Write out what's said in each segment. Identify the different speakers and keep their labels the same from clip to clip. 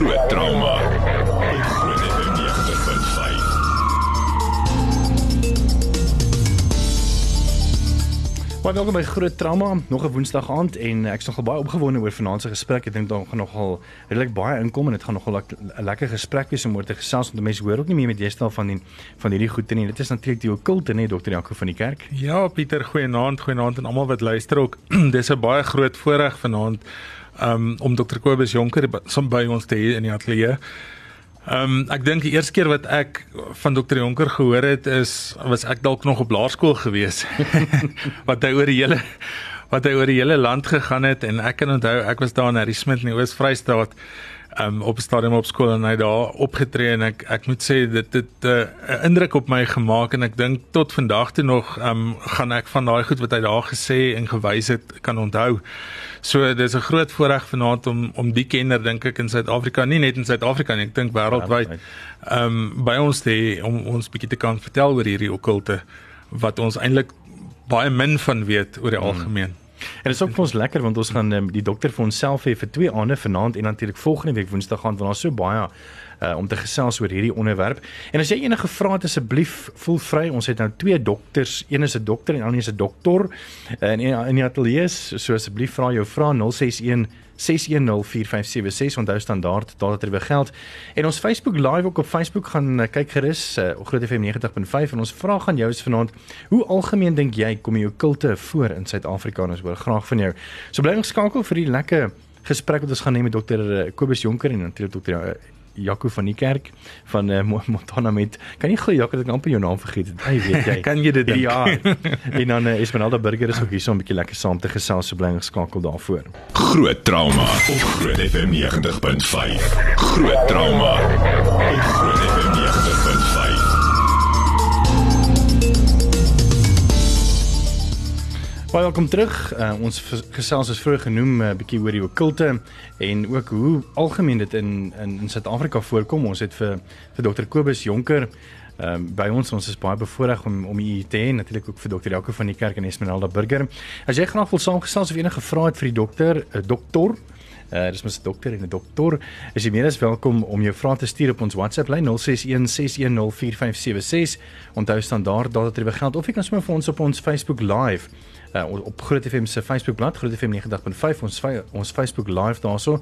Speaker 1: Groot trauma. Groot FM 90.5.
Speaker 2: Maar welkom by Groot Trauma, nog 'n Woensdag aand en ek's nogal baie opgewonde oor vanaand se gesprek. Ek dink daar gaan nogal redelik baie inkom en dit gaan nogal 'n lekker gesprek wees om oor te gesels want mense hoor ook nie meer met deesdae van die van hierdie goeie nie. Dit is natuurlik die okkulte, nee, dokter Jaco van die kerk.
Speaker 3: Ja, Pieter, goeienaand, goeienaand aan almal wat luister ook. Dis 'n baie groot voorreg vanaand um, om Dr. Kobus Jonker by ons te hê in die ateljee. Ehm um, ek dink die eerste keer wat ek van Dr. Jonker gehoor het is was ek dalk nog op laerskool gewees. wat hy oor die hele wat hy oor die hele land gegaan het en ek kan onthou ek was daar in Harry Smit in die Oos-Vrystaat um, op stadium op skool en hy daar opgetree en ek ek moet sê dit het 'n uh, indruk op my gemaak en ek dink tot vandag toe nog um, gaan ek van daai goed wat hy daar gesê en gewys het kan onthou. So dis 'n groot voorreg vanaand om om die kenner dink ek in Suid-Afrika, nie net in Suid-Afrika nie, ek dink wêreldwyd ehm um, by ons te hê om ons bietjie te kan vertel oor hierdie okkulte wat ons eintlik baie min van weet oor die hmm.
Speaker 2: En dit is ook vir ons lekker want ons gaan um, die dokter vir onsself hê vir twee aande vanaand en natuurlik volgende week Woensdag gaan want daar's so baie uh, om te gesels oor hierdie onderwerp. En as jy enige vrae het asseblief voel vry. Ons het nou twee dokters, een is 'n dokter en ander is 'n dokter uh, in in die ateljee. So asseblief vra jou vrae 061 6104576 onthou standaard daar het er geld. En ons Facebook live ook op Facebook gaan uh, kyk gerus uh, Groot FM 90.5 en ons vra gaan jou is vanaand hoe algemeen dink jy kom jy kulte voor in Suid-Afrika? Ons hoor graag van jou. So bly ons skakel vir die lekker gesprek wat ons gaan hê met dokter Kobus Jonker en natuurlik dokter Jaco van die kerk van uh, Montana met kan jy glo Jaco dat ek amper jou naam vergeet het. Hy weet jy.
Speaker 3: kan jy dit dink?
Speaker 2: Ja. en dan uh, Esmeralda Burger is ook hier so 'n bietjie lekker saam te gesels so bly geskakel daarvoor.
Speaker 1: Groot trauma op Groot FM 90.5. Groot trauma
Speaker 2: Baie welkom terug. Uh, ons gesels is vroeg genoem 'n uh, bietjie oor die okkulte en ook hoe algemeen dit in in in Suid-Afrika voorkom. Ons het vir vir Dr. Kobus Jonker ehm um, by ons ons is baie bevoorreg om om u te hê natuurlik ook vir Dr. Jaco van die kerk en Esmeralda Burger. As jy graag wil saamgesels of enige vrae het vir die dokter, 'n uh, dokter Uh, dis mos 'n dokter en 'n dokter. Is jy meer as welkom om jou vrae te stuur op ons WhatsApp lyn 0616104576. Onthou standaard dat dit begeld of jy kan sommer vir ons op ons Facebook live uh, op Groot FM se Facebookblad Groot FM 90.5 ons ons Facebook live daarso.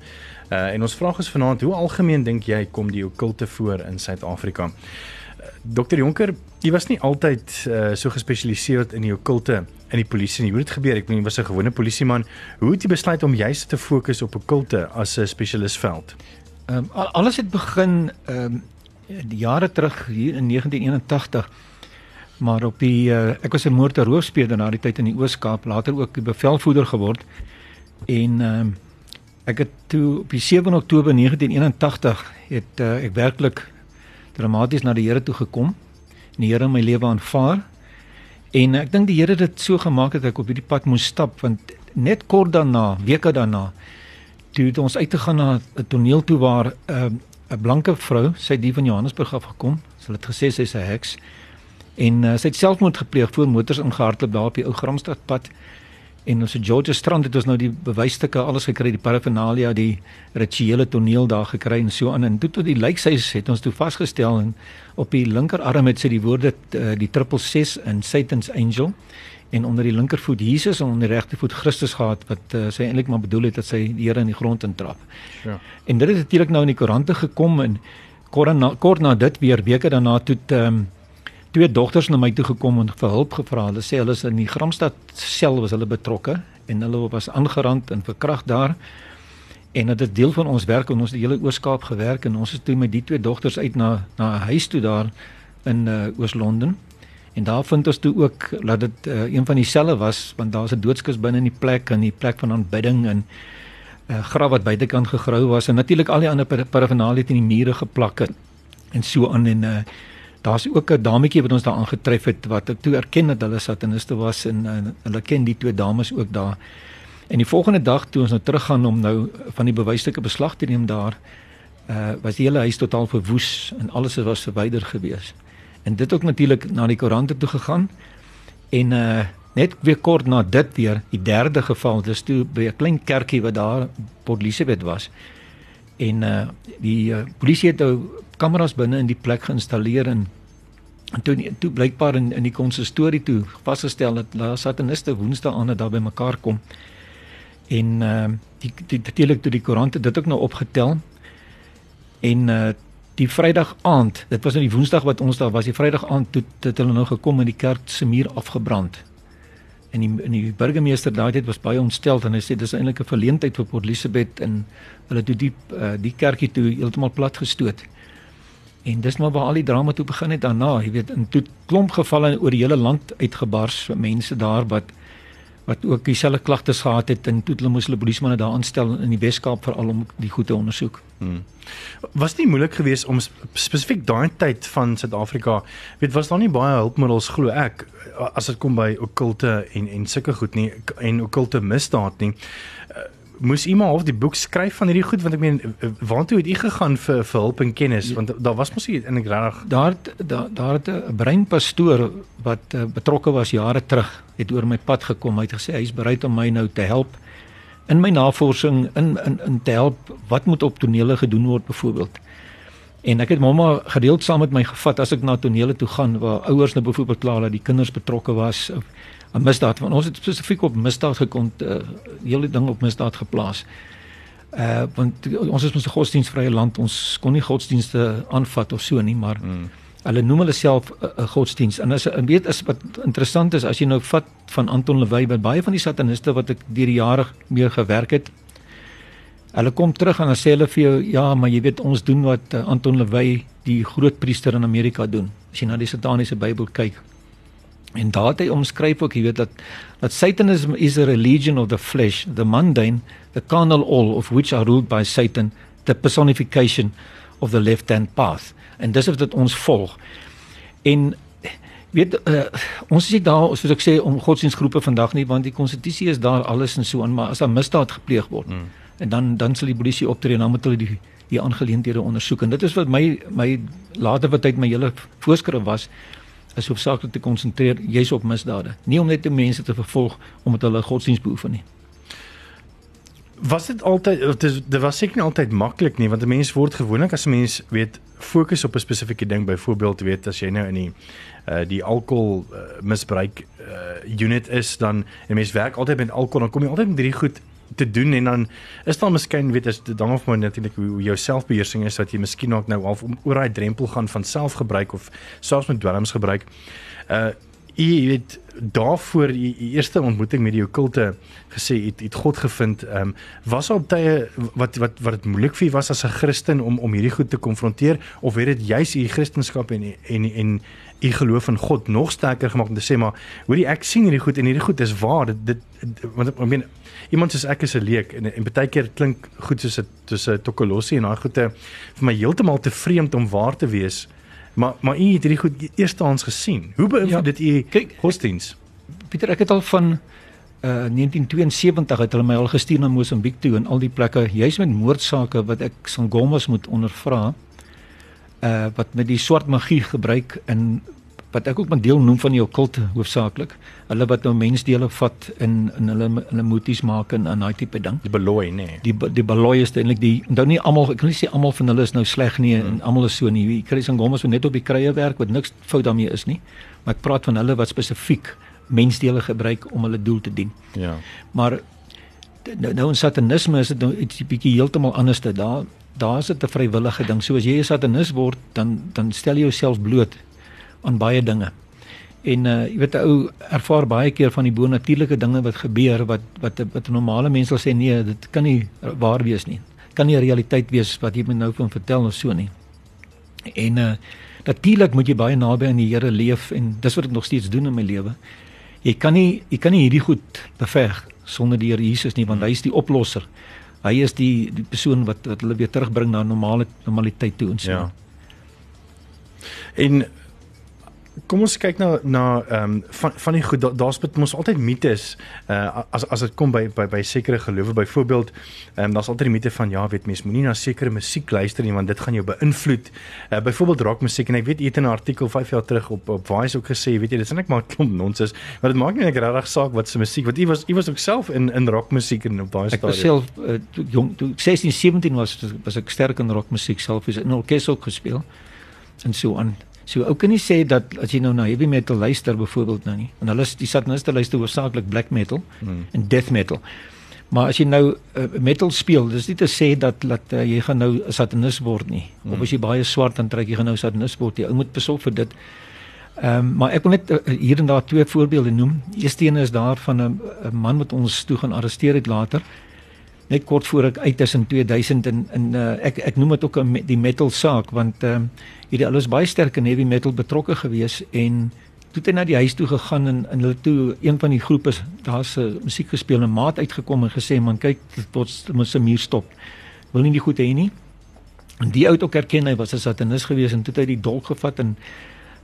Speaker 2: Uh, en ons vraag is vanaand hoe algemeen dink jy kom die okkulte voor in Suid-Afrika? Uh, Dr Jonker, jy was nie altyd uh, so gespesialiseerd in die okkulte in die polisie nie. Hoe het dit gebeur? Ek meen jy was 'n gewone polisieman. Hoe het jy besluit om juist te fokus op okkulte as 'n spesialistveld?
Speaker 4: Ehm um, alles het begin ehm um, jare terug hier in 1981 maar op die uh, ek was 'n motorroofspeler na die tyd in die Oos-Kaap, later ook 'n bevelvoerder geword. En ehm uh, ek het toe op die 7 Oktober 1981 het uh, ek werklik dramaties na die Here toe gekom. En die Here my lewe aanvaar. En ek dink die Here het dit so gemaak dat ek op hierdie pad moes stap want net kort daarna, weke daarna, toe het ons uit te gaan na 'n toneel toe waar 'n uh, 'n blanke vrou, sy het die van Johannesburg af gekom. Sy het gesê sy's 'n heks. En uh, sy het selfmoord gepleeg voor motors ingehardloop daar op die ou Gramstadpad. En ons het George Strand het ons nou die bewysstukke alles gekry, die paraphernalia, die rituele toneel daar gekry en so aan. En toe tot die lijkseis het ons toe vasgestel en op die linkerarm het sy die woorde uh, die triple 6 in Satan's angel en onder die linkervoet Jesus en onder die regtervoet Christus gehad wat uh, sy eintlik maar bedoel het dat sy die Here in die grond intrap. Ja. En dit het natuurlik nou in die koerante gekom en kort na, kort na dit weer weke daarna toe ehm um, twee dogters na my toe gekom en vir hulp gevra. Hulle sê hulle is in die Gramstad sel was hulle betrokke en hulle was aangerand en verkragt daar. En dit is deel van ons werk en ons het die hele Ooskaap gewerk en ons het toe met die twee dogters uit na na 'n huis toe daar in uh, Oos-London. En daar vind ons toe ook dat dit uh, een van die selle was want daar's 'n doodskus binne in die plek en die plek van aanbidding en 'n uh, eh, graf wat buitekant gegrou was en natuurlik al die ander paraphernalia in die mure geplak het en so aan en uh, Daar's ook 'n dametjie wat ons daar aangetref het wat ek toe erken dat hulle sataniste was en, en hulle ken die twee dames ook daar. En die volgende dag toe ons nou teruggaan om nou van die bewysstukke beslag te neem daar, uh was die hele huis totaal verwoes en alles was verwyder gewees. En dit ook natuurlik na die koerante toe gegaan. En uh net weer kort na dit weer, die derde geval, dis toe by 'n klein kerkie wat daar Port Elizabeth was En uh die uh, polisie het nou kameras binne in die plek geïnstalleer en toe toe blykbaar in in die konsistorie toe vasgestel dat daar sataniste woensdae aan daar by mekaar kom. En uh die die natuurlik toe die koerante dit ook nou opgetel. En uh die Vrydag aand, dit was nou die Woensdag wat ons daar was, die Vrydag aand toe het hulle nou gekom en die kerk se muur afgebrand. En die en die burgemeester daai tyd was baie ontstel en hy sê dis eintlik 'n verleentheid vir Port Elizabeth en hulle toe die uh, die kerkie toe heeltemal plat gestoot. En dis maar waar al die drama toe begin het daarna, jy weet, in toe klomp gevalle oor die hele land uitgebars, mense daar wat wat ook dieselfde klagtes gehad het en toe hulle moes hulle polismanne daar aanstel in die Weskaap veral om die goed te ondersoek. Hmm.
Speaker 2: Was dit moeilik geweest om spesifiek daai tyd van Suid-Afrika, weet was daar nie baie hulpmiddels glo ek as dit kom by okkulte en en sulke goed nie en okkulte misdaad nie moes iemand of die boek skryf van hierdie goed want ek meen waartoe het u gegaan vir vir hulp en kennis? Want daar was mos nie in ek regtig
Speaker 4: daar daar daar het 'n breinpastoor wat uh, betrokke was jare terug het oor my pad gekom. Hy het gesê hy's bereid om my nou te help in my navorsing in in in te help wat moet op tonele gedoen word byvoorbeeld en ek het mamma gereeld saam met my gevat as ek na tonele toe gaan waar ouers nou byvoorbeeld klaar dat die kinders betrokke was 'n misdaad want ons het spesifiek op misdaad gekom uh, hele ding op misdaad geplaas. Uh want ons is mos 'n godsdienstvrye land ons kon nie godsdienste aanvat of so nie maar mm. hulle noem hulle self 'n godsdienst en as 'n weet is wat interessant is as jy nou vat van Anton Lewey by baie van die sataniste wat ek deur die jare mee gewerk het hulle kom terug en dan sê hulle vir jou ja maar jy weet ons doen wat uh, Anton Lewey die groot priester in Amerika doen as jy na die sataniese Bybel kyk En daar het hy omskryf ook, jy weet dat dat Satanism is a religion of the flesh, the mundane, the carnal all of which are ruled by Satan, the personification of the left-hand path. En dis of dit ons volg. En weet uh, ons is nie daar soos ek sê om godsdienstgroepe vandag nie want die konstitusie is daar alles en so aan maar as daar misdaad gepleeg word mm. en dan dan sal die polisie optree en dan moet hulle die die aangeleenthede ondersoek en dit is wat my my later wat tyd my hele voorskrif was is hoofsaaklik te konsentreer juis op misdade, nie om net die mense te vervolg omdat hulle godsdienst beoefen nie.
Speaker 2: Was dit altyd dit is dit was seker nie altyd maklik nie want 'n mens word gewoonlik as 'n mens weet fokus op 'n spesifieke ding byvoorbeeld weet as jy nou in die uh die alkohol uh, misbruik uh unit is dan 'n mens werk altyd met alkohol dan kom jy altyd met hierdie goed te doen en dan is daar miskien weet as dit dan of maar natuurlik hoe jou selfbeheersing is dat jy miskien ook nou half oor daai drempel gaan van selfgebruik of selfs met dwelms gebruik. Uh jy weet daarvoor die eerste ontmoeting met die okkulte gesê het het God gevind ehm um, was al tye wat wat wat dit moeilik vir was as 'n Christen om om hierdie goed te konfronteer of het dit juis u Christendom en en en u geloof in God nog sterker gemaak om te sê maar hoorie ek sien hierdie goed en hierdie goed is waar dit dit want ek meen iemand soos ek is 'n leek en en baie keer klink goed soos 'n soos 'n tokolossie en daai goede vir my heeltemal te vreemd om waar te wees Maar maar u het hierdie goed eerstehands gesien. Hoe beïnvloed ja, dit u godsdiens?
Speaker 4: Pieter, ek het al van uh 1972 het hulle my al gestuur na Mosambiek toe en al die plekke juis met moordsake wat ek Sangomas moet ondervra. Uh wat met die swart magie gebruik in wat ek ook 'n deel noem van die okkulte hoofsaaklik. Hulle wat nou mensdele vat in in hulle hulle moties maak en aan daai tipe ding.
Speaker 2: Die beloi nê. Nee.
Speaker 4: Die die beloi is eintlik die onthou nie almal ek kan nie sê almal van hulle is nou sleg nie hmm. en almal is so nie. Chris en Gomes moet net op die krye werk wat niks fout daarmee is nie. Maar ek praat van hulle wat spesifiek mensdele gebruik om hulle doel te dien.
Speaker 2: Ja.
Speaker 4: Maar nou, nou in satanisme is dit nou iets bietjie heeltemal anders te daar. Daar is dit 'n vrywillige ding. So as jy 'n satanis word, dan dan stel jy jouself bloot aan baie dinge. En uh jy weet 'n ou ervaar baie keer van die bonatuurlike dinge wat gebeur wat wat wat 'n normale mens sal sê nee, dit kan nie waar wees nie. Kan nie 'n realiteit wees wat jy moet nou van vertel of so nie. En uh natuurlik moet jy baie naby aan die Here leef en dis wat ek nog steeds doen in my lewe. Jy kan nie jy kan nie hierdie goed beveg sonder die Here Jesus nie want hy is die oplosser. Hy is die die persoon wat wat hulle weer terugbring na normale normaliteit toe ons.
Speaker 2: Ja. En kom ons kyk nou na ehm um, van van die goed daar's da mos altyd mites uh as as dit kom by by by sekere gelowe byvoorbeeld ehm um, daar's altyd die mite van ja weet mens moenie na sekere musiek luister nie want dit gaan jou beïnvloed. Uh byvoorbeeld rockmusiek en ek weet jy het in 'n artikel 5 jaar terug op op Vice ook gesê weet jy dit is net maar klomp nonsens maar dit maak nie net regtig saak wat se musiek want jy was jy was ook self in in rockmusiek en op daai
Speaker 4: stadium. Ek was self uh, toe jong toe 16 17 was was ek sterk in rockmusiek self is in orkes ook gespeel en so aan So ou kan nie sê dat as jy nou na heavy metal luister byvoorbeeld nou nie. Want hulle die sataniste luister hoofsaaklik black metal hmm. en death metal. Maar as jy nou uh, metal speel, dis nie te sê dat dat uh, jy gaan nou 'n satanist word nie. Hmm. Of as jy baie swart dan trek jy gaan nou satanist word. Jy ou moet besorg vir dit. Ehm um, maar ek wil net uh, hier en daar twee voorbeelde noem. Eerste een is daar van 'n man wat ons toe gaan arresteer het later net kort voor ek uit is in 2000 en in uh, ek ek noem dit ook 'n die metal saak want ehm uh, hierdie alles baie sterk in heavy metal betrokke gewees en toe het hy na die huis toe gegaan en in hulle toe een van die groepe daar's 'n uh, musiek gespeel en maat uitgekom en gesê man kyk tot moet se muur stop. Wil nie die goed hê nie. En die ou het ook erken hy was 'n satanis gewees en toe het hy die dolk gevat en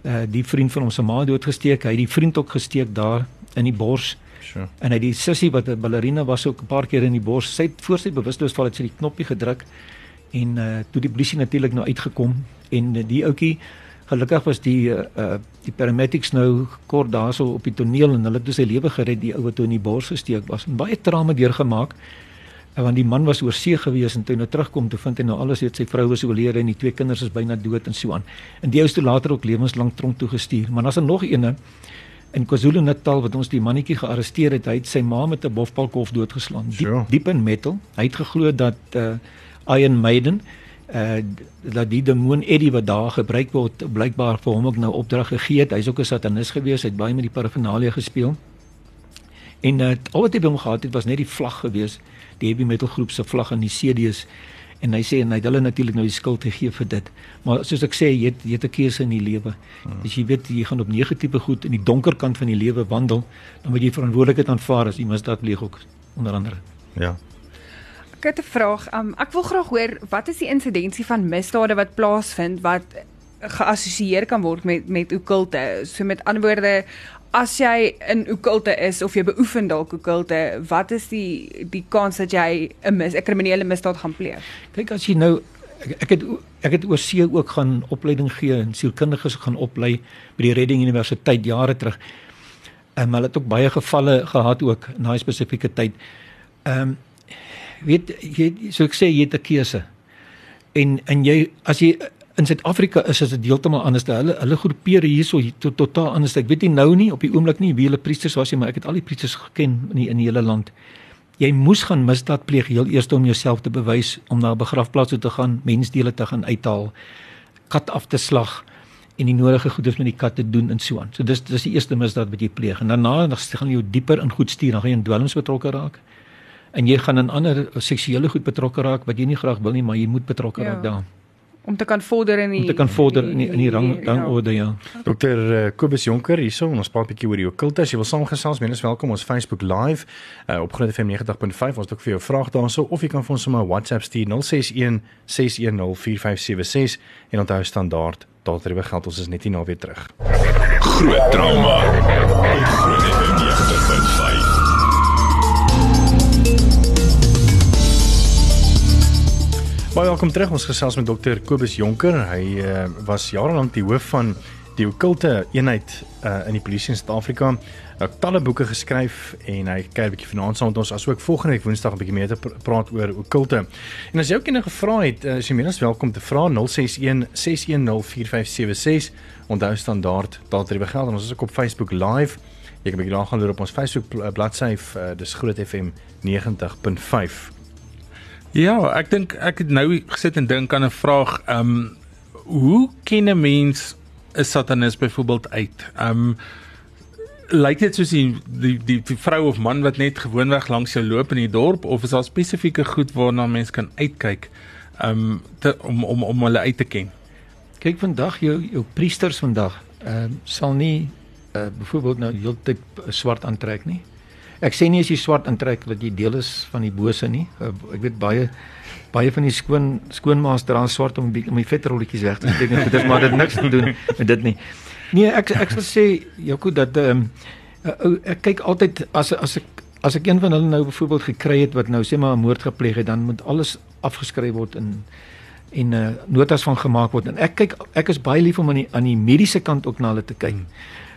Speaker 4: uh, die vriend van hom se ma doodgesteek. Hy het die vriend ook gesteek daar in die bors Sure. En hy die sussie wat 'n ballerina was ook 'n paar keer in die bors. Sy het voor sy bewusteloos val het sy die knoppie gedruk en uh toe die polisie natuurlik nou uitgekom en uh, die ouetjie gelukkig was die uh die paramedics nou kort daarso op die toneel en hulle het dus sy lewe gered die ou wat toe in die bors gesteek was. En baie trame deurgemaak. Want die man was oor see gewees en toe nou terugkom toe vind hy nou alles weet sy vrou was oorlede en die twee kinders is byna dood en so aan. En die ou is toe later ook lewenslank tronk toe gestuur. Maar daar's er nog eene in KwaZulu-Natal wat ons die mannetjie gearresteer het, hy het sy ma met 'n bofbalkof doodgeslaan. Diep, sure. diep in metal. Hy het geglo dat uh Iron Maiden uh dat die demoon Eddie wat daar gebruik word blykbaar vir hom ook nou opdrag gegee het. Hy's ook 'n satanis gewees. Hy het baie met die paraphernalia gespeel. En uh al wat hy by hom gehad het was net die vlag gewees, die heavy metal groep se vlag en die CD's en hy sê en hy het hulle natuurlik nou die skuld gegee vir dit. Maar soos ek sê, jy het jy het 'n keuse in die lewe. Hmm. As jy weet jy gaan op negatiewe goed in die donker kant van die lewe wandel, dan moet jy verantwoordelikheid aanvaar as jy misdaad pleeg ook onder andere.
Speaker 2: Ja.
Speaker 5: Ek het 'n vraag. Um, ek wil graag hoor wat is die insidensie van misdade wat plaasvind wat geassosieer kan word met met okulte. So met ander woorde, as jy in okulte is of jy beoefen dalk okulte, wat is die die kans dat jy 'n mis 'n kriminele misdaad gaan pleeg?
Speaker 4: Kyk as jy nou ek, ek het ek het oor see ook gaan opleiding gee en sielkundiges gaan oplei by die Redding Universiteit jare terug. En hulle het ook baie gevalle gehad ook in daai spesifieke tyd. Ehm um, weet jy so ek sê jy het 'n keuse. En en jy as jy in Suid-Afrika is dit heeltemal anders. Hulle hulle groepeer hierso hier tot totaal anders. Ek weet nie nou nie op die oomblik nie wie hulle priesters was nie, maar ek het al die priesters geken in die, in die hele land. Jy moes gaan misdaad pleeg heel eers om jouself te bewys om na 'n begrafplaas toe te gaan, mensdele te gaan uithaal, kat af te slag en die nodige goedes met die kat te doen en so aan. So dis dis die eerste misdaad wat jy pleeg. En daarna dan gaan jy dieper in goed stuur, dan gaan jy in dwelms betrokke raak. En jy gaan in ander seksuele goed betrokke raak wat jy nie graag wil nie, maar jy moet betrokke ja. raak daarin
Speaker 5: om te kan vorder in die
Speaker 4: om te kan vorder in die, in die rang rangorde ja.
Speaker 2: ja. Dr uh, Kobus Jonker hierso ons praat 'n bietjie oor die okkultus. Jy wil saamgesels, mense welkom ons Facebook live uh, op Groot FM 90.5. Ons het ook vir jou vrae daarso of jy kan vir ons sommer WhatsApp stuur 061 610 4576 en onthou standaard daardie geld ons is net nie nou weer terug.
Speaker 1: Groot trauma. Groot FM 90.5.
Speaker 2: Baie welkom terug. Ons gesels met dokter Kobus Jonker. Hy uh, was jare lank die hoof van die okkulte eenheid uh, in die polisie in Suid-Afrika. Hy het talle boeke geskryf en hy kyk 'n bietjie vanaand saam met ons asook volgende week Woensdag 'n bietjie meer te pr praat oor okkulte. En as jy ook enige vrae het, uh, is jy meer as welkom te vra 061 610 4576. Onthou standaard daardie begeld en ons is ook op Facebook live. Jy kan 'n bietjie daar gaan loer op ons Facebook bladsy, uh, dis Groot FM 90.5.
Speaker 3: Ja, ek dink ek het nou gesit en dink aan 'n vraag, ehm um, hoe ken 'n mens 'n satanis byvoorbeeld uit? Ehm um, lyk dit soos die die die, die vrou of man wat net gewoonweg langs jou loop in die dorp of is daar spesifieke goed waarna mens kan uitkyk um, te, om om om hulle uit te ken?
Speaker 4: Kyk vandag jou jou priesters vandag ehm uh, sal nie uh, byvoorbeeld nou heeltyd swart aantrek nie. Ek sê nie as jy swart intrek dat jy deel is van die bose nie. Uh, ek weet baie baie van die skoon skoonmaas dra swart om om die vetrolletjies weg te steek en goeders maar dit niks te doen met dit nie. Nee, ek ek wil sê Jaco dat ehm um, uh, ek kyk altyd as as ek as ek een van hulle nou byvoorbeeld gekry het wat nou sê maar 'n moord gepleeg het, dan moet alles afgeskryf word in en uh, notas van gemaak word. En ek kyk ek is baie lief om aan die aan die mediese kant ook na hulle te kyk.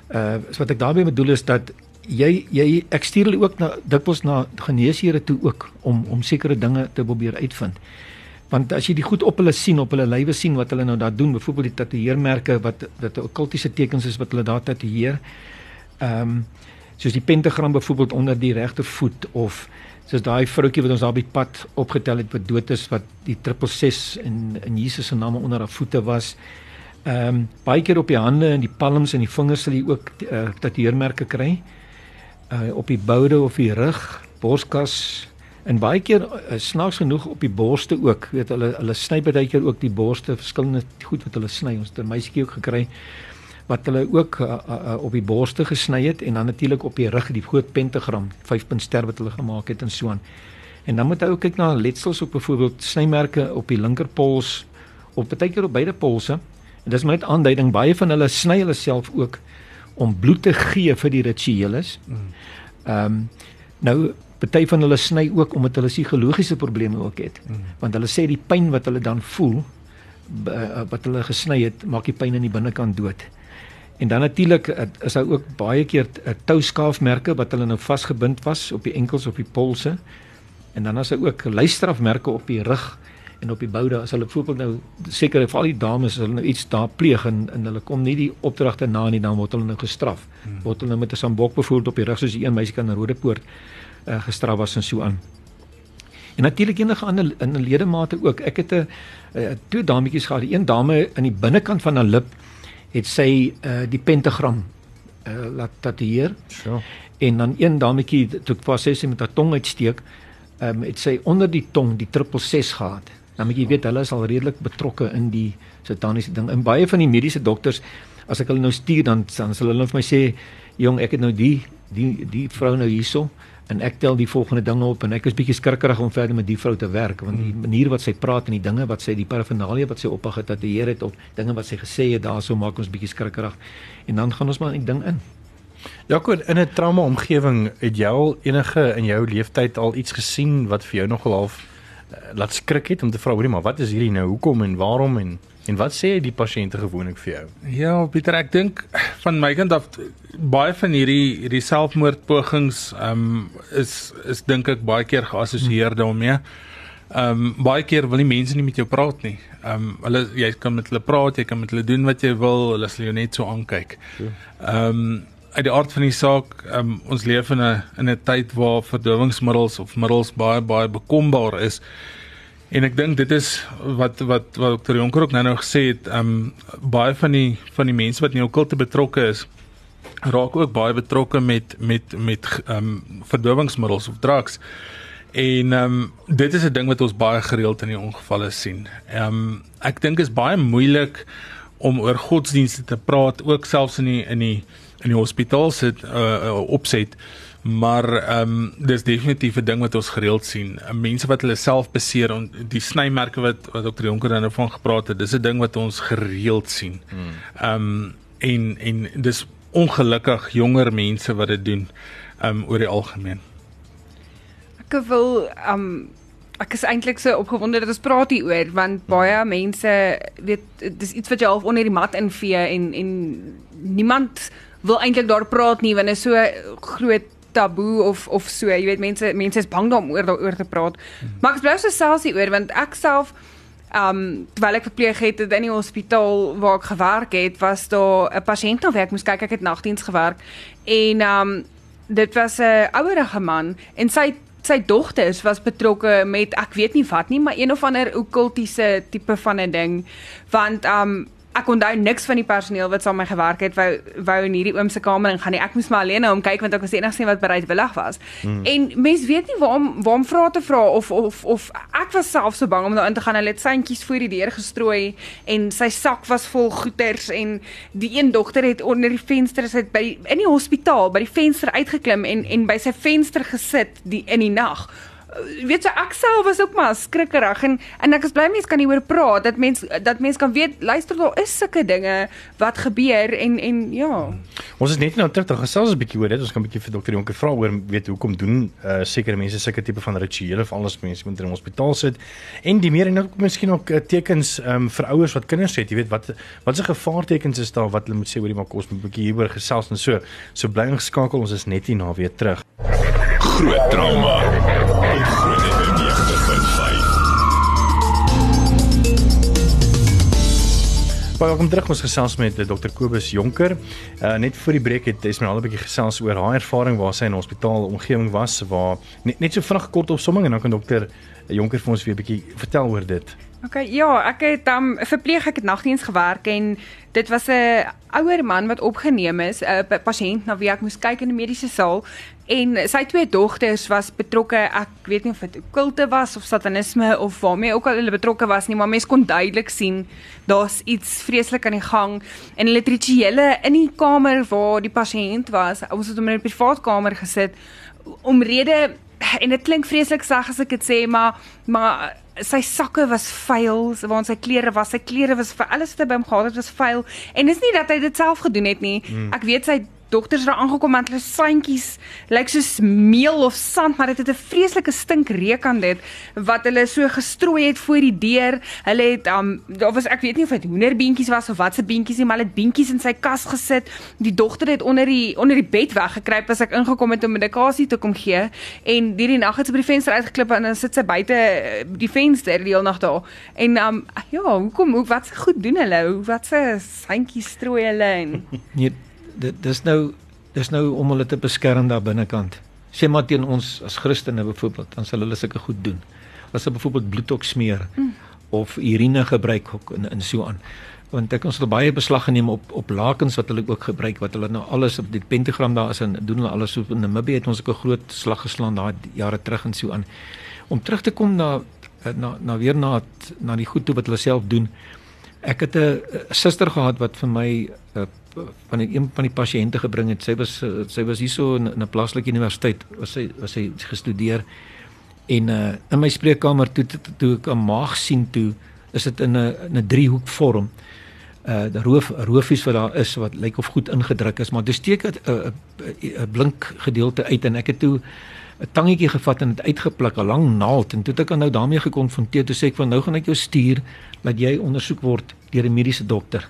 Speaker 4: Uh so wat ek daarmee bedoel is dat jy jy ek stuur hulle ook na dikwels na geneesheere toe ook om om sekere dinge te probeer uitvind. Want as jy die goed op hulle sien, op hulle lywe sien wat hulle nou daar doen, byvoorbeeld die tatoeëermerke wat wat okkultiese tekens is wat hulle daar tatoeëer. Ehm um, soos die pentagram byvoorbeeld onder die regtervoet of soos daai vroutjie wat ons daar by die pad opgetel het wat dood is wat die 666 in in Jesus se naam onder haar voete was. Ehm um, baie keer op die hande en die palms en die vingers sal jy ook uh, tatoeëermerke kry. Uh op die boude of die rug, borskas en baie keer uh, snaaks genoeg op die borste ook. Weet hulle hulle sny baie keer ook die borste verskillende goed wat hulle sny. Ons het 'n meisietjie ook gekry wat hulle ook uh, uh, op die borste gesny het en dan natuurlik op die rug die groot pentagram, 5 punt ster wat hulle gemaak het en so aan. En dan moet jy ook kyk na letsels op byvoorbeeld snymerke op die linkerpols of baie keer op beide polse. En dis net aanduiding baie van hulle sny hulle self ook om bloed te gee vir die ritueles. Ehm um, nou party van hulle sny ook omdat hulle psigologiese probleme ook het. Want hulle sê die pyn wat hulle dan voel wat hulle gesny het, maak die pyn in die binnekant dood. En dan natuurlik eh, is daar ook baie keer eh, touskaafmerke wat hulle nou vasgebind was op die enkels of die polse. En dan is daar ook luisterafmerke op die rug en op die boude as hulle byvoorbeeld nou seker vir al die dames as hulle nou iets daar pleeg en, en hulle kom nie die opdragte na nie dan word hulle nou gestraf. Hmm. Word hulle nou met 'n sambok byvoorbeeld op die rug soos die een meisie kan in Rodepoort uh, gestraf was en so aan. En natuurlik enige ander in ledemate ook. Ek het 'n uh, twee dametjies gehad. Die een dame aan die binnekant van haar lip het sy uh, die pentagram uh, laat tatoeëer.
Speaker 2: So.
Speaker 4: En dan een dametjie toe was sy met haar tong uitsteek, ehm um, het sy onder die tong die 666 gehad. Nou moet jy weet hulle is al redelik betrokke in die sataniese ding. En baie van die mediese dokters as ek hulle nou stuur dan dan sal hulle vir my sê, "Jong, ek het nou die die die vrou nou hierso en ek tel die volgende dinge op en ek is bietjie skrikkerig om verder met die vrou te werk want die manier wat sy praat en die dinge wat sy die paraphernalia wat sy op haar getatoeëer het of dinge wat sy gesê het daarso maak ons bietjie skrikkerig en dan gaan ons maar in die ding in.
Speaker 2: Jaco, in 'n trauma omgewing, het jy al enige in jou lewenstyd al iets gesien wat vir jou nogal half laat skrik het om te vra, hoorie maar, wat is hierdie nou? Hoekom en waarom en en wat sê die pasiënte gewoonlik vir jou?
Speaker 3: Ja, Pieter, ek dink van my kant af baie van hierdie hierdie selfmoordpogings ehm um, is is dink ek baie keer geassosieer daarmee. Ehm um, baie keer wil die mense nie met jou praat nie. Ehm um, hulle jy kan met hulle praat, jy kan met hulle doen wat jy wil, hulle sal jou net so aankyk. Ehm um, uit die aard van die saak, um, ons leef in 'n in 'n tyd waar verdowingsmiddels of middels baie baie bekombaar is. En ek dink dit is wat wat wat Dr. Jonker ook nou-nou gesê het, um baie van die van die mense wat in die okulte betrokke is, raak ook baie betrokke met met met um verdowingsmiddels of drugs. En um dit is 'n ding wat ons baie gereeld in die ongevalle sien. Um ek dink is baie moeilik om oor godsdienste te praat ook selfs in die in die in die hospitaal sit uh, uh opset maar ehm um, dis definitief 'n ding wat ons gereeld sien. Mense wat hulle self beseer en die snymerke wat wat Dr. Jonker dan van gepraat het, dis 'n ding wat ons gereeld sien. Ehm um, en en dis ongelukkig jonger mense wat dit doen ehm um, oor die algemeen.
Speaker 5: Ek wil ehm um, ek is eintlik so opgewonde dat ons praat hier oor want baie mense weet dis iets wat jy half onder die mat invee en en niemand wil eintlik daar praat nie want dit is so groot taboe of of so jy weet mense mense is bang daaroor daaroor te praat. Maar ek bly so selfs hier oor want ek self um terwyl ek verpleeg het in die hospitaal waar ek gewerk het was daar 'n pasiënt na werk moes kyk. Ek het nagdiens gewerk en um dit was 'n ouerige man en sy sy dogters was betrokke met ek weet nie wat nie maar een of ander okkultiese tipe van 'n ding. Want um ek onthou niks van die personeel wat saam met my gewerk het wou wou in hierdie oom se kamer ingaan nie. Ek moes maar alleen na hom kyk want ek was die enigste een wat bereidwillig was. Hmm. En mens weet nie waarom waarom vra te vra of of of ek was self so bang om daar in te gaan. Hulle het seintjies voor die deur gestrooi en sy sak was vol goeders en die een dogter het onder die venster sit by in die hospitaal by die venster uitgeklim en en by sy venster gesit die in die nag weet jy ek self was ook maar skrikkerig en en ek is bly mense kan hieroor praat dat mens dat mense kan weet luister daar is sulke dinge wat gebeur en en ja.
Speaker 2: Ons is net nou terug te gesels 'n bietjie oor dit. Ons kan 'n bietjie vir dokter Jonker vra oor weet hoekom doen uh, sekere mense sulke tipe van rituele vir alles mense moet in 'n hospitaal sit en die meer en ook miskien ook uh, tekens um, vir ouers wat kinders het. Jy weet wat wat se gevaartekens is daar wat hulle moet sê oor die maar kos moet 'n bietjie hieroor gesels en so. So bly ingeskakel. Ons is net hier na weer terug.
Speaker 1: Groot trauma. Op Groot FM 90.5.
Speaker 2: Welkom terug ons gesels met eh, Dr Kobus Jonker. Uh net voor die breek het Esmeralda 'n bietjie gesels oor haar ervaring waar sy in 'n hospitaal omgewing was waar net, net so vinnig kort opsomming en dan kan dokter Jonker vir ons weer 'n bietjie vertel oor dit.
Speaker 5: OK, ja, ek het um verpleeg ek het nagdiens gewerk en dit was 'n ouer man wat opgeneem is, 'n pasiënt na wie ek moes kyk in die mediese saal en sy twee dogters was betrokke. Ek weet nie of dit kulte was of satanisme of waarmee ook al hulle betrokke was nie, maar mens kon duidelik sien daar's iets vreeslik aan die gang en hulle rituele in die kamer waar die pasiënt was. Ons het hom in 'n privaat kamer gesit omrede en dit klink vreeslik sag as ek dit sê, maar maar sy sakke was vuil, waar sy klere was, sy klere was vir alles wat hy by hom gehad het was vuil. En dis nie dat hy dit self gedoen het nie. Mm. Ek weet sy dogters het aangekom met hulle sandjies lyk soos meel of sand maar dit het 'n vreeslike stink reuk aan dit wat hulle so gestrooi het voor die deur. Hulle het um, daar was ek weet nie of dit hoenderbeentjies was of wat se beentjies nie maar het beentjies in sy kas gesit. Die dogter het onder die onder die bed weggekruip as ek ingekom het om medikasie te kom gee. En hierdie nag het sy by die venster uitgeklip en dan sit sy buite eh, die venster die hele nag daar. En um, ja hoekom hoe wat se goed doen hulle? Wat se sandjies strooi hulle en
Speaker 4: Nee, dit dis nou dis nou om hulle te beskerm daar binnekant. Sê maar teen ons as Christene byvoorbeeld, dan sal hulle sulke goed doen. As hulle byvoorbeeld bloedtok smeer mm. of urine gebruik ook in in so aan. Want ek ons het baie beslag geneem op op lakens wat hulle ook gebruik wat hulle nou alles op die pentagram daar is en doen hulle alles so in Namibië het ons ook 'n groot slag geslaan daai jare terug en so aan. Om terug te kom na na na weer na na die goed toe wat hulle self doen. Ek het 'n suster gehad wat vir my uh, van die, een van die pasiënte gebring het. Sy was sy was hierso in 'n plaaslike universiteit, was sy was sy gestudeer en uh in my spreekkamer toe toe, toe ek 'n maag sien toe is dit in 'n in 'n driehoek vorm. Uh die roof roofies wat daar is wat lyk of goed ingedruk is, maar dis steek 'n 'n 'n blink gedeelte uit en ek het toe 'n tangetjie gevat en dit uitgepluk, 'n lang naald en toe het ek nou daarmee gekonfronteer. Toe sê ek van nou gaan ek jou stuur dat jy ondersoek word deur 'n mediese dokter.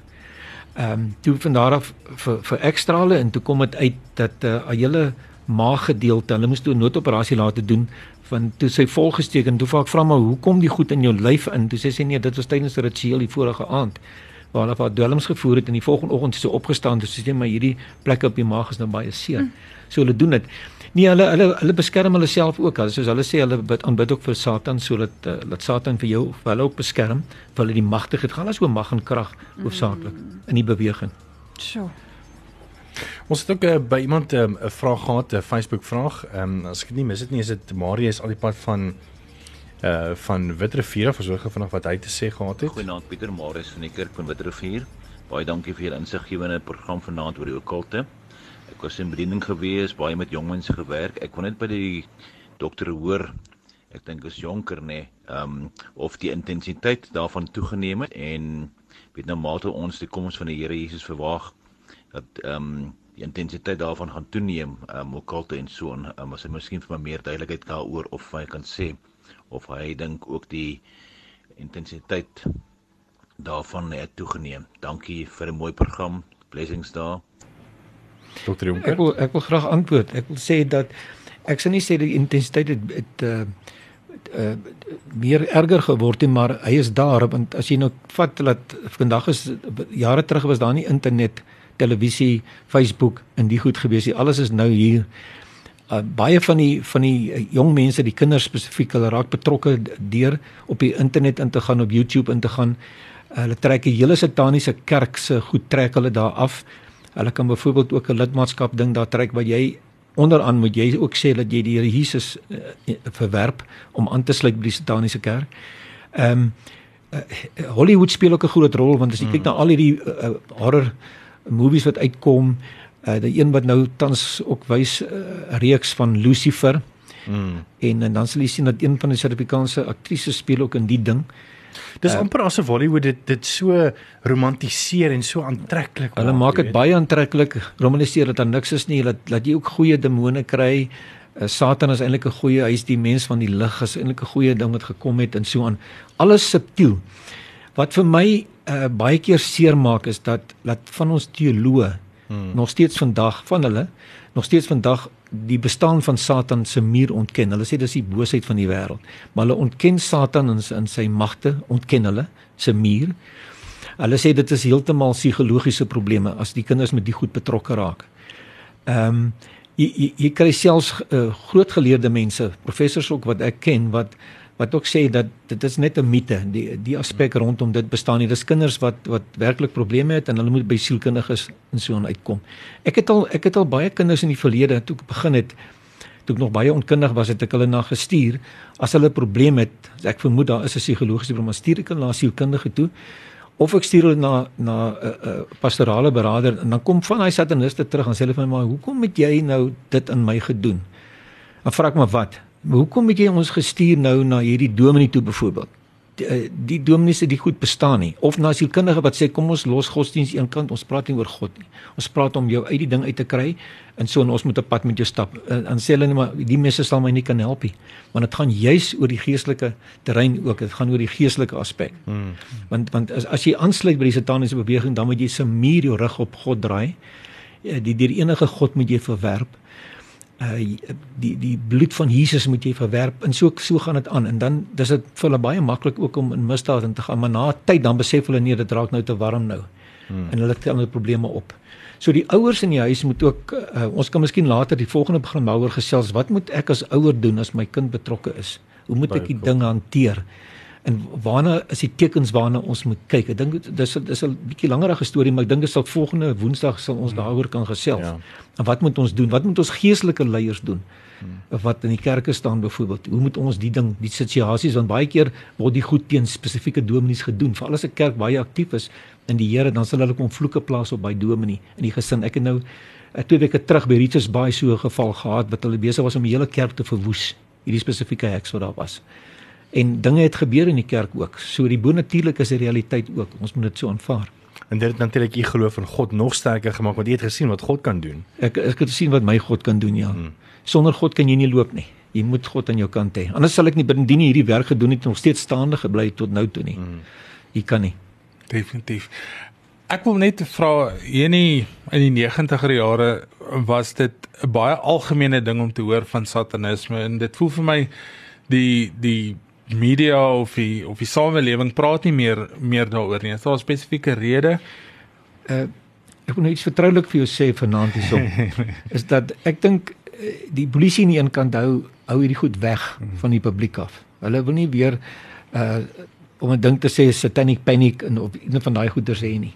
Speaker 4: Ehm um, toe van daar af vir vir ekstrale en toe kom dit uit dat 'n uh, hele maaggedeelte, hulle moes toe 'n noodoperasie laat doen van toe sy volgesteek en toe vra ek vra maar hoekom die goed in jou lyf in? Toe sê sy nee, dit was tydens 'n ritueel die vorige aand waar hulle haar dwelms gevoer het en die volgende oggend het sy opgestaan en sê maar hierdie plekke op die maag is nou baie seer. Mm. So hulle doen dit. Nee, hulle hulle hulle beskerm hulle self ook. Hulle soos hulle sê hulle bid aanbid ook vir Satan sodat uh, dat Satan vir jou vir hulle ook beskerm, vir hulle die magtig het. Gaan as oor mag en krag hoofsaaklik in die beweging.
Speaker 5: Sjoe.
Speaker 2: Ons het ook uh, by iemand 'n um, vraag gehad, 'n Facebook vraag. Ehm um, as ek dit nie mis het nie, is dit Marius al die pad van uh van Witrifuur af, versorg vanaand wat hy te sê gehad het.
Speaker 6: Goeienaand Pieter Marius van die kerk van Witrifuur. Baie dankie vir julle insiggewende program vanaand oor die okkulte. Ek was in bediening gewees, baie met jong mense gewerk. Ek kon net by die dokter hoor ek dink is jonker nê, nee, ehm um, of die intensiteit daarvan toegeneem het en weet nou mate ons die koms van die Here Jesus verwag dat ehm um, die intensiteit daarvan gaan toeneem, ehm um, okkulte en so en um, as hy miskien vir my meer duidelikheid daaroor of hy kan sê of hy dink ook die intensiteit daarvan het toegeneem. Dankie vir 'n mooi program. Blessings daar.
Speaker 2: Dr. Jonker.
Speaker 4: Ek wil ek wil graag antwoord. Ek wil sê dat ek sou nie sê die intensiteit het het uh uh meer erger geword nie, maar hy is daar want as jy nou vat dat vandag is jare terug was daar nie internet, televisie, Facebook en die goed gewees nie. Alles is nou hier. Uh, baie van die van die jong mense, die kinders spesifiek, hulle raak betrokke deur op die internet in te gaan, op YouTube in te gaan. Uh, hulle trek die hele sataniese kerk se goed trek hulle daar af. Hulle kan byvoorbeeld ook 'n lidmaatskap ding daar trek waar jy onderaan moet jy ook sê dat jy die Here Jesus uh, verwerp om aan te sluit by die sataniese kerk. Ehm um, uh, Hollywood speel ook 'n groot rol want as jy mm. kyk na al hierdie uh, horror movies wat uitkom, uh, die een wat nou tans ook wys 'n uh, reeks van Lucifer Mm. En, en dan sal jy sien dat een van die Suid-Afrikaanse aktrises speel ook in die ding.
Speaker 2: Dis uh, amper asof Hollywood dit dit so romantiseer en so aantreklik
Speaker 4: maak. Hulle maak dit baie aantreklik. Romantiseer dat daar niks is nie. Laat laat jy ook goeie demone kry. Uh, Satan is eintlik 'n goeie, hy's die mens van die lig, is eintlik 'n goeie ding wat gekom het en so aan. Alles subtiel. Wat vir my uh, baie keer seermaak is dat dat van ons teoloë hmm. nog steeds vandag van hulle nog steeds vandag die bestaan van Satan se muur ontken. Hulle sê dis die boosheid van die wêreld, maar hulle ontken Satan in in sy magte, ontken hulle se muur. Hulle sê dit is heeltemal psigologiese probleme as die kinders met die goed betrokke raak. Ehm um, jy, jy jy kry selfs uh, groot geleerde mense, professors ook wat ek ken wat wat ook sê dat dit is net 'n mite. Die die aspek rondom dit bestaan nie. Dis kinders wat wat werklik probleme het en hulle moet by sielkundiges en so aan uitkom. Ek het al ek het al baie kinders in die verlede toe ek begin het toe ek nog baie onkundig was het ek hulle na gestuur. As hulle 'n probleem het ek vermoed daar is 'n psigologiese probleem stuur ek hulle na sielkundige toe. Of ek stuur hulle na na 'n uh, uh, pastorale beraader en dan kom van hy sataniste terug en sê hulle vir my maar hoekom het jy nou dit aan my gedoen? Dan vra ek maar wat Hoekom het jy ons gestuur nou na hierdie dominee toe byvoorbeeld? Die, eh, die dominee se die goed bestaan nie of na sielkundige wat sê kom ons los godsdienst een kant ons praat nie oor God nie. Ons praat om jou uit die ding uit te kry en so en ons moet 'n pad met jou stap. En, en sê hulle net maar die mense sal my nie kan help nie. Want dit gaan juis oor die geestelike terrein ook. Dit gaan oor die geestelike aspek. Hmm. Want want as, as jy aansluit by die sataniese beweging dan moet jy se muur jou rug op God draai. Eh, die die enige God moet jy verwerp uh die die bloed van Jesus moet jy verwerp en so so gaan dit aan en dan dis dit vir hulle baie maklik ook om in misdaad in te gaan maar na tyd dan besef hulle nee dit raak nou te warm nou hmm. en hulle tel hulle probleme op. So die ouers in die huis moet ook uh, ons kan miskien later die volgende program oor gesels wat moet ek as ouer doen as my kind betrokke is? Hoe moet ek die dinge hanteer? En waarna is die tekens waarna ons moet kyk. Ek dink dis dis 'n bietjie langerige storie, maar ek dink dit sal volgende Woensdag sal ons hmm. daaroor kan gesels. Ja. En wat moet ons doen? Wat moet ons geestelike leiers doen? Hmm. Wat in die kerke staan byvoorbeeld. Hoe moet ons die ding, die situasies want baie keer word die goed teen spesifieke dominees gedoen. Veral as 'n kerk baie aktief is in die Here, dan sal hulle kom vloeke plaas op by dominee in die gesin. Ek het nou twee weke terug by Richards Bay so 'n geval gehad wat hulle besig was om die hele kerk te verwoes. Hierdie spesifieke heks wat daar was en dinge het gebeur in die kerk ook. So die bonatuurlik is 'n realiteit ook. Ons moet dit so aanvaar.
Speaker 2: En dit het natuurlik u geloof in God nog sterker gemaak want jy het gesien wat God kan doen.
Speaker 4: Ek ek het gesien wat my God kan doen, ja. Hmm. Sonder God kan jy nie loop nie. Jy moet God aan jou kant hê. Anders sal ek nie binne die hierdie werk gedoen het nog steeds staande gebly tot nou toe nie. Hmm. Jy kan nie.
Speaker 3: Definitief. Ek wil net vra, hier in die 90er jare was dit 'n baie algemene ding om te hoor van satanisme en dit voel vir my die die media of die of die samelewing praat nie meer meer daaroor nie. Is daar 'n spesifieke rede?
Speaker 4: Uh ek wil net iets vertroulik vir jou sê vanaand hierso. is dat ek dink uh, die polisie aan die een kant hou hou hierdie goed weg van die publiek af. Hulle wil nie weer uh om 'n ding te sê satanic panic en of een van daai goeters hê nie.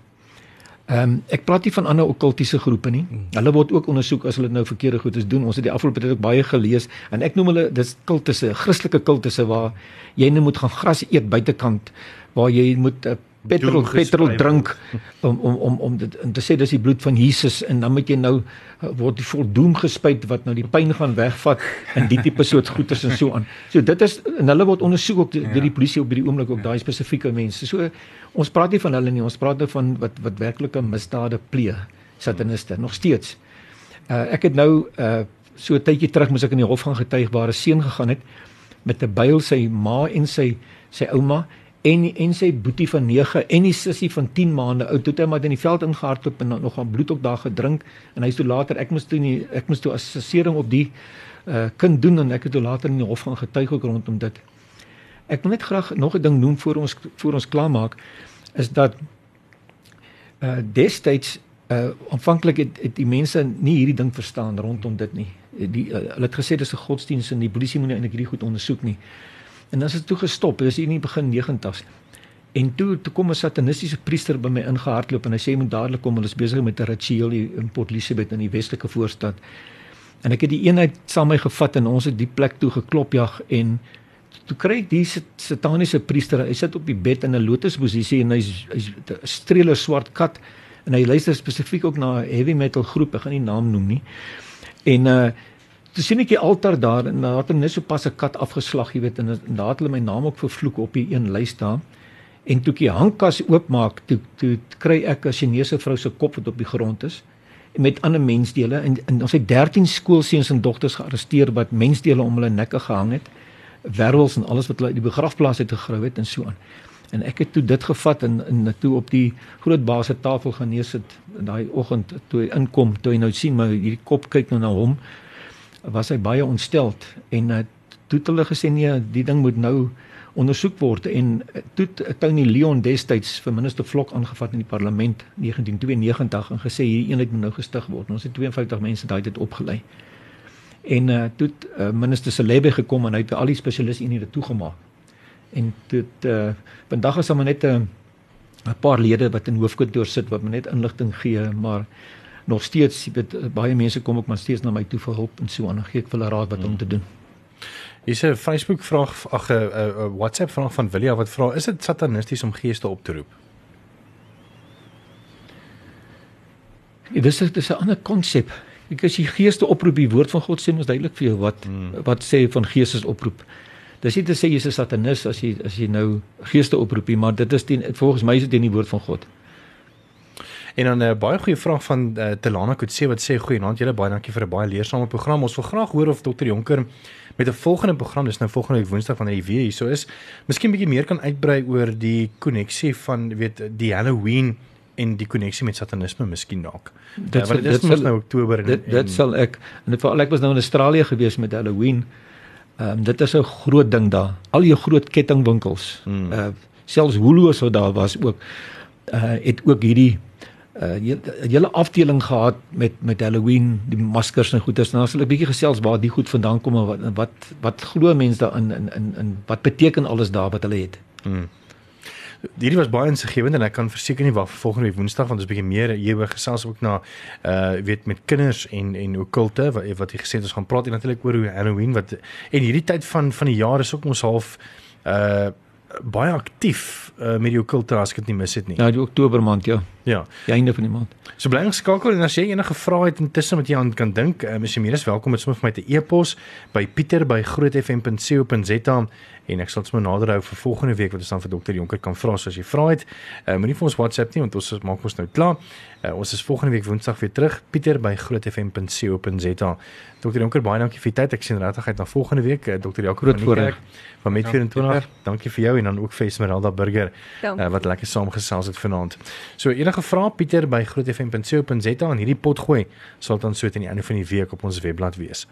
Speaker 4: Ehm um, ek praat nie van ander okkultiese groepe nie. Hmm. Hulle word ook ondersoek as hulle nou verkeerde goedes doen. Ons het die afgelope tyd ook baie gelees en ek noem hulle dis kultusse, Christelike kultusse waar jy net moet gaan gras eet buitekant waar jy moet uh, petrol petrol drink om om om om dit om te sê dis die bloed van Jesus en dan moet jy nou uh, word die voldoen gespuit wat nou die pyn gaan wegvat en die tipe soort goeters en so aan. So dit is en hulle word ondersoek ook deur ja. die polisie op hierdie oomblik ook ja. daai spesifieke mense. So ons praat nie van hulle nie, ons praat nou van wat wat werklike misdade pleeg sataniste nog steeds. Uh, ek het nou uh, so 'n tydjie terug moes ek in die hof gaan getuig waar 'n seun gegaan het met 'n byl sy ma en sy sy ouma en en sy boetie van 9 en die sussie van 10 maande oud toe hy maar in die veld ingehardloop en nog aan bloed ook daar gedrink en hy sê later ek moes toe nie ek moes toe assessering op die uh, kind doen en ek het toe later in die hof gaan getuig ook rondom dit. Ek wil net graag nog 'n ding noem voor ons voor ons klaarmaak is dat uh destyds uh aanvanklik het, het die mense nie hierdie ding verstaan rondom dit nie. Die uh, hulle het gesê dis 'n godsdienst en die polisie moet eintlik hierdie goed ondersoek nie. En dan is dit toe gestop. Dis hier in die begin 90s. En toe toe kom 'n satanistiese priester by my ingehardloop en hy sê hy moet dadelik kom. Hulle is besig met 'n ritueel in Port Elizabeth in die Westelike Voorstad. En ek het die eenheid saam my gevat en ons het die plek toe geklop jag en toe kry ek die sataniese priester. Hy sit op die bed in 'n lotusposisie en hy's hy's 'n streeler swart kat en hy luister spesifiek ook na 'n heavy metal groep. Ek gaan nie naam noem nie. En uh toe sien ek die altaar daar en daar het hulle net so pas 'n kat afgeslag, jy weet, en, en daar het hulle my naam ook vervloek op die een lys daar. En toe ek die hangkas oopmaak, toe toe kry ek 'n Chinese vrou se kop wat op die grond is met ander mensdele en, en ons het 13 skoolseuns en dogters gearresteer wat mensdele om hulle nekke gehang het wervels en alles wat hulle uit die begrafplaas het gegrou het en so aan. En ek het toe dit gevat en en toe op die groot baas se tafel gaan neersit in daai oggend toe hy inkom, toe hy nou sien maar hierdie kop kyk nou na hom, was hy baie ontsteld en uh, toe het hulle gesê nee, die ding moet nou ondersoek word en uh, toe Tony Leon destyds vir minister Vlok aangevat in die parlement 1992 en gesê hierdie eenheid moet nou gestig word. Ons het 52 mense daai tyd opgelei. En uh, toe uh, minister Selebe gekom en hy het al die spesialiste eenhede toegemaak. En toe uh, vandag is hom net 'n 'n paar lede wat in hoofkantoor sit wat net inligting gee, maar nog steeds weet baie mense kom ook maar steeds na my toe vir hulp en so aan. Gee ek vir hulle raad wat om te doen.
Speaker 2: Hier's 'n Facebook vraag, ag 'n WhatsApp vraag van Willia wat vra: "Is dit satanisties om geeste op te roep?"
Speaker 4: Ja, dis dis 'n ander konsep. Ek as jy geeste oproep, die woord van God sê mos duidelik vir jou wat hmm. wat sê van geestes oproep. Dis nie te sê jy's 'n satanis as jy as jy nou geeste oproep nie, maar dit is teen volgens my is dit in die woord van God.
Speaker 2: En dan 'n uh, baie goeie vraag van uh, Telana Kutse wat sê goeienaand julle baie dankie vir 'n baie leersame program. Ons wil graag hoor of Dr. Jonker met 'n volgende program, dis nou volgende week Woensdag wanneer hy weer hier so is, miskien bietjie meer kan uitbrei oor die koneksie van weet die Halloween en die koneksie met satanisme miskien dalk. Dit uh, is mos nou Oktober
Speaker 4: en dit, dit en, sal ek en veral ek was nou in Australië gewees met Halloween. Ehm um, dit is 'n groot ding daar. Al jou groot kettingwinkels. Hmm. Uh selfs Woolworths wat daar was ook uh het ook hierdie uh hele afdeling gehad met met Halloween, die maskers en goeders. Nou hulle 'n bietjie gesels waar die goed vandaan kom en wat wat wat glo mense daarin in in in wat beteken alles daar wat hulle het. Hmm.
Speaker 2: Hierdie was baie insiggewend en ek kan verseker nie wag vir volgende week Woensdag want ons bietjie meer hieroor gesels ook na uh weet met kinders en en okulte wat wat jy gesê het ons gaan praat en natuurlik oor hoe Halloween wat en hierdie tyd van van die jaar is ook ons half uh baie aktief uh, met die okulte as ek dit nie mis het nie.
Speaker 4: Ja, die Oktober maand ja.
Speaker 2: Ja,
Speaker 4: die einde van die maand.
Speaker 2: So bly geskakel en as jy enige vrae het intussen wat jy aan kan dink, um, is jy meer as welkom om sommer vir my te e-pos by pieter@grootfm.co.za en ek sal dit sommer nader hou vir volgende week wat ons dan vir dokter Jonker kan vra as jy vra het. Uh, Moenie vir ons WhatsApp nie want ons maak ons nou klaar. Uh, ons is volgende week Woensdag weer terug pieter@grootfm.co.za. Dokter Jonker, baie dankie vir u tyd. Ek sien regtig uit na volgende week. Uh, dokter Jaco van die kerk van Met 24. Dankie vir jou en dan ook vir Esmeralda Burger uh, wat lekker saamgesels het vanaand. So enige vrae Pieter by grootfm.co.za en hierdie pot gooi sal dan so teen die einde van die week op ons webblad wees.